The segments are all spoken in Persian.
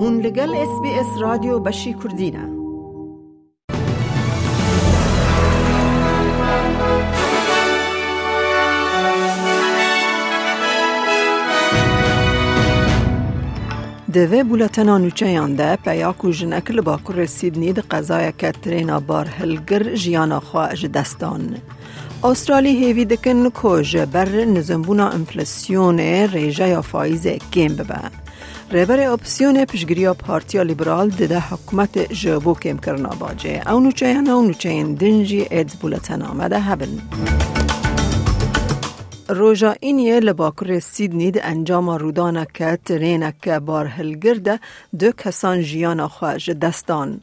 هون لگل اس بی اس رادیو بشی کردینه دوی بولتنا نوچه ده پیاکو جنکل با کر سیدنی ده قضای که ترینا بار هلگر جیانا خواه دستان. استرالی هیوی دکن که بر نزنبونا انفلسیون ریجه یا فایز کم ببه. ریبر اپسیون پشگریا پارتیا لیبرال ده حکومت جبو کم کرنا باجه. او نوچه او نوچه دنجی ایدز بولتن آمده هبن. روژا اینیه لباکر سیدنی ده انجام رودانه که ترینک بار هلگرده دو کسان جیان خواهج دستان.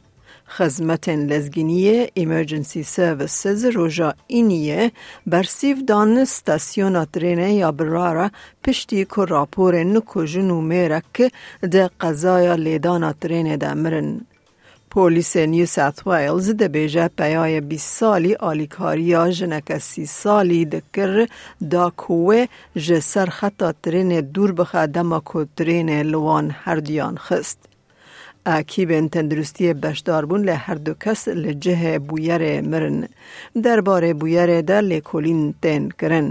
خزمت لزگینی ایمرجنسی سرویسز روژا اینیه برسیف دان ستاسیون ترینه یا برارا پشتی که راپور نکو جنو میرک ده قضایا لیدان ترینه ده مرن. پولیس نیو ساوت ویلز ده بیجه پیای 20 سالی آلیکاریا جنک سی سالی دکر دا کوه جه سر خطا ترین دور بخه دما ترین لوان هر دیان خست. اکیب تندرستی بشداربون له هر دو کس لجه بویر مرن. درباره بویر در لیکولین تن کرن.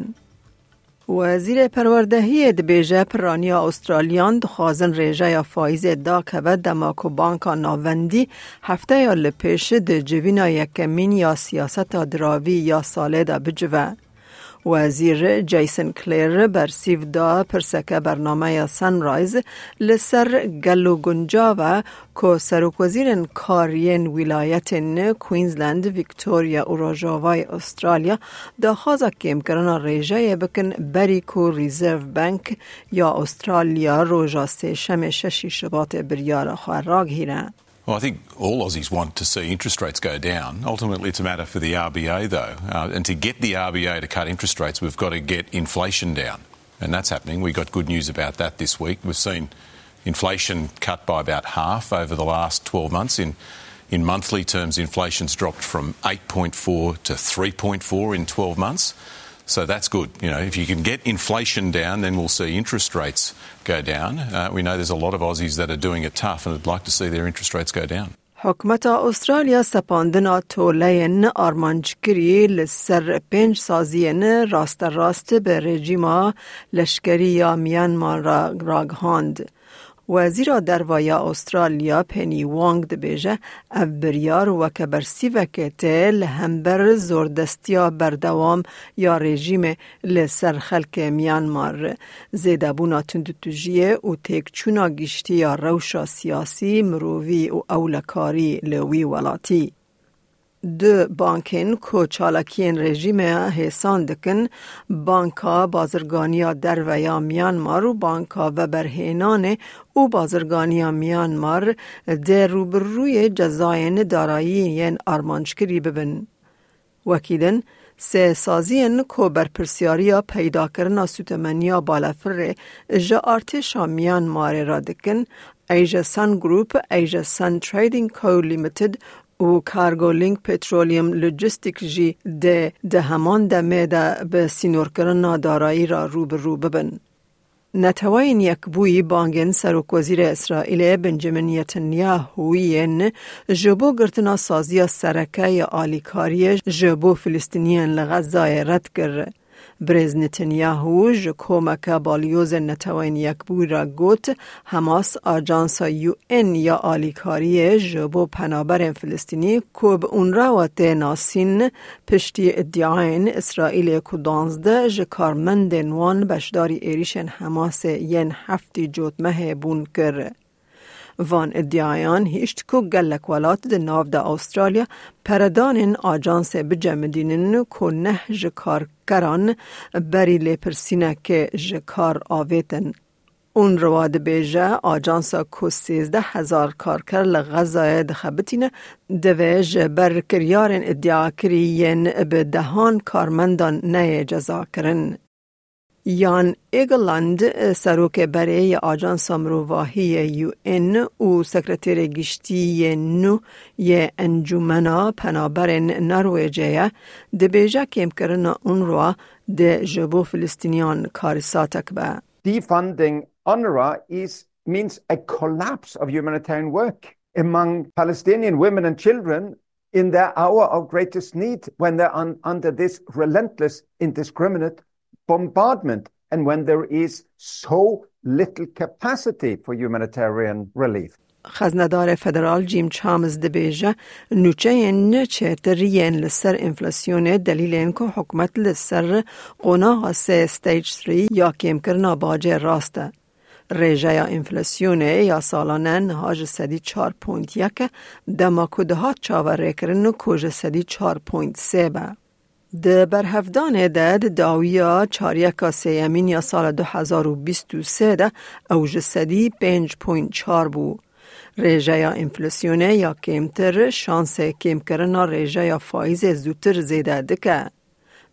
وزیر پروردهی دبیجه پرانیا استرالیان دخوازن ریجه یا فایز دا که و دماکو بانکا ناوندی هفته یا لپیش ده جوینا یکمین یا سیاست دراوی یا ساله دا بجوه. وزیر جیسن کلیر بر سیف دا پرسکه برنامه سنرایز لسر گلو و که سروک وزیر کارین ولایت کوینزلند ویکتوریا و راجاوای استرالیا دا خوازا کم کرنا ریجه بکن بری کو ریزرو بانک یا استرالیا روژا سه شم ششی شبات بریار خواه راگ هیرن. Well, I think all Aussies want to see interest rates go down. Ultimately, it's a matter for the RBA, though. Uh, and to get the RBA to cut interest rates, we've got to get inflation down. And that's happening. We got good news about that this week. We've seen inflation cut by about half over the last 12 months. In, in monthly terms, inflation's dropped from 8.4 to 3.4 in 12 months. So that's good. You know, if you can get inflation down, then we'll see interest rates go down. Uh, we know there's a lot of Aussies that are doing it tough and would like to see their interest rates go down. حکومت استرالیا سپاندنا تولین آرمانجگری لسر پنج سازین راست راست به رژیما لشکری یا میانمار را راگهاند. وزیر دروایا استرالیا پنی وانگ دبیجه او بریار و که برسی وکته لهمبر زوردستیا بردوام یا رژیم لسر خلک میانمار بونا تندتوجیه و تیک چونا گشتی یا روشا سیاسی مرووی و اولکاری لوی ولاتی. دو بانکین کو چالاکین رژیم حسان دکن بانکا بازرگانیا در و یا میانمار و بانکا و برهینان او بازرگانیا میانمار در روبروی جزاین دارایی ین آرمانچکری ببن. وکیدن سه سازین کو بر پرسیاریا پیدا کرنا سوتمنیا بالافر جا ارتشا میانمار را دکن ایجا سن گروپ ایجا سن تریدینگ کو لیمیتد و کارگو لینک پترولیم لوجستیک جی ده ده همان دمه ده به سینور کرنا دارایی را رو به رو ببن. نتوین یک بوی بانگن سروک وزیر اسرائیل بنجامین یتنیاهویین جبو گرتنا سازی سرکه آلیکاری جبو فلسطینیان لغزای رد کرد. برز نتنیاهو جو کومک بالیوز نتوین یک بوی را گوت هماس آجانس یو این یا آلیکاری جبو پنابر فلسطینی کوب اون را و ناسین پشتی ادعاین اسرائیل کدانزده جو کارمند نوان بشداری ایریشن هماس ین هفتی جوتمه بون کرد. وان ادعایان هیشت کو گلک ولات ده ناو ده استرالیا پردان آجانس بجمدینن کو نه جکار کران بری لپرسینه که جکار آویتن. اون رواد بیجه آجانسا کو سیزده هزار کارکر لغزای دخبتینه دویج بر کریارن ادعا کریین به دهان کارمندان نه جزا کرن. یان ایگلند سروک برای آجانس مروواهی یو این و سکرتیر گشتی نو یه انجومنا پنابر نرویجه ده بیجا کم کرن اون رو ده جبو فلسطینیان کارساتک با. Defunding UNRWA is means a collapse of humanitarian work among Palestinian women and children in their hour of greatest need when they're un- under this relentless, indiscriminate bombardment and when there is so little capacity for humanitarian relief. خزندار فدرال جیم چامز دبیجه نوچه نچه ترین لسر انفلاسیون دلیل که حکمت لسر قناغ سه ستیج 3 یا کم کرنا باجه راسته. ریجه یا انفلاسیون یا سالانه نهاج سدی 4.1 دما کده ها چاوره کرن و کج سدی 4.3 به. د برهفدان د داویا چاریکا سیمین یا سال 2023 ده اوج سدی 5.4 بو. ریجه یا انفلاسیونه یا کمتر شانس کم کرنا ریجه یا فایز زودتر زیده دکه.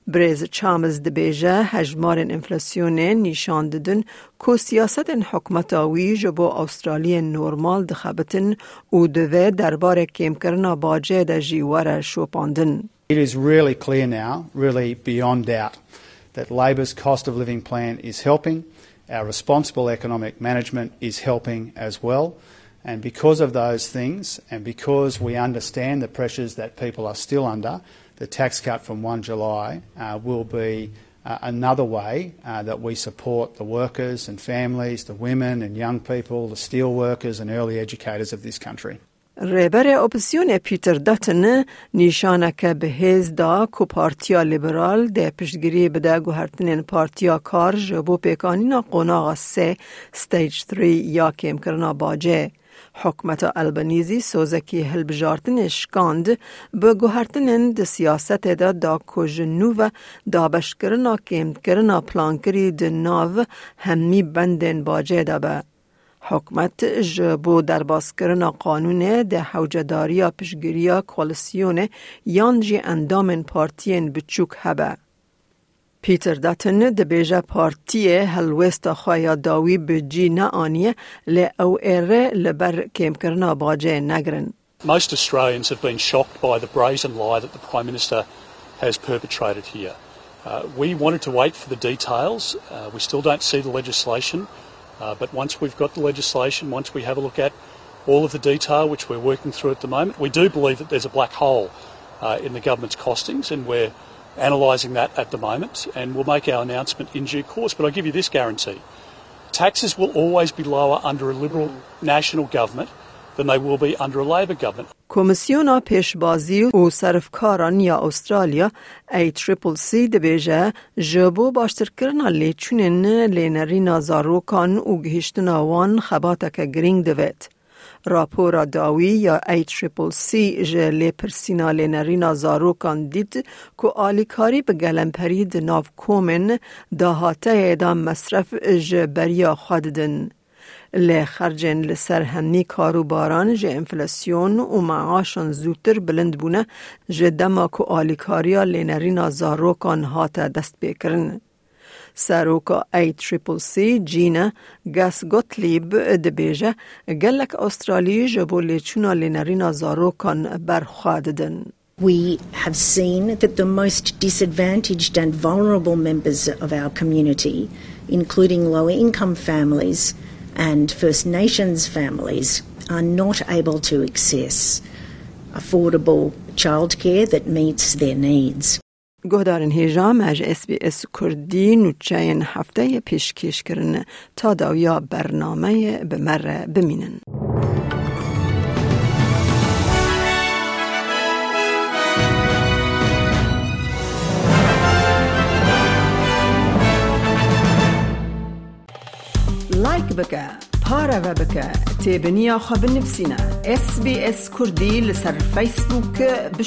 بریز چامز دبیجه هجمار انفلاسیون نشان ددن که سیاست حکمت آوی جبو استرالی نورمال دخبتن و دوه دربار کم کرنا باجه ده جیوار شوپاندن. It is really clear now, really beyond doubt, that Labor's cost of living plan is helping. Our responsible economic management is helping as well. And because of those things, and because we understand the pressures that people are still under, the tax cut from 1 July uh, will be uh, another way uh, that we support the workers and families, the women and young people, the steel workers and early educators of this country. ریبر اپسیون پیتر داتن نشانه که به هز دا کو پارتیا لیبرال ده پشتگیری بده گوهرتنین پارتیا کار جبو پیکانینا قناغ سه ستیج 3 یا کم کرنا باجه. حکمت البنیزی سوزکی هلبجارتن شکاند به گوهرتنین ده سیاست دا دا کج نو دا بشکرنا کم کرنا پلانکری ده ناو همی بندن باجه دا به. حکمت جبو در باسکرنا قانون ده حوجداریا پشگیریا کولسیون یان جی اندامن پارتین بچوک هبه. پیتر داتن ده بیجا پارتی هلوست خوایا داوی بجی نه آنیه لی او ایره لبر کم کرنا باجه نگرن. Most Australians have been shocked by the brazen lie that the Prime Minister has perpetrated here. Uh, we wanted to wait for the details. Uh, we still don't see the legislation. Uh, but once we've got the legislation, once we have a look at all of the detail, which we're working through at the moment, we do believe that there's a black hole uh, in the government's costings, and we're analysing that at the moment, and we'll make our announcement in due course. But I give you this guarantee taxes will always be lower under a Liberal national government than they will be under a Labor government. کمیسیونا پیشبازی او صرفکاران یا استرالیا ACCC دبیجه جبو باشترکرنا لی چونن لینری نازاروکان او گهشتنا وان خباتک گرینگ دوید. راپورا داوی یا ACCC جلی پرسینا لینرینا زاروکان دید که آلیکاری به گلمپری دناف کومن دهاته دا مصرف جبریا خوددن. لی خرجن لسر همی کاروباران جه انفلاسیون و معاشان زودتر بلند بونه جه دما که آلیکاریا لینرین زاروکان هات دست بکرن. سروکا ای تریپل سی جینا گس گوتلیب دبیجه گلک استرالی جبو لیچونا لینرین زاروکان برخواددن. We have seen that the most disadvantaged and vulnerable members of our community, including lower income families, and First Nations families are not able to access affordable childcare that meets their needs. گهدارن هیجا مج اس بی اس کردی نوچین هفته پیشکش کرن تا داویا برنامه بمره بمینن. لایک بکه پاره و بکه تیبنیا خواب نفسینا اس بی اس کردی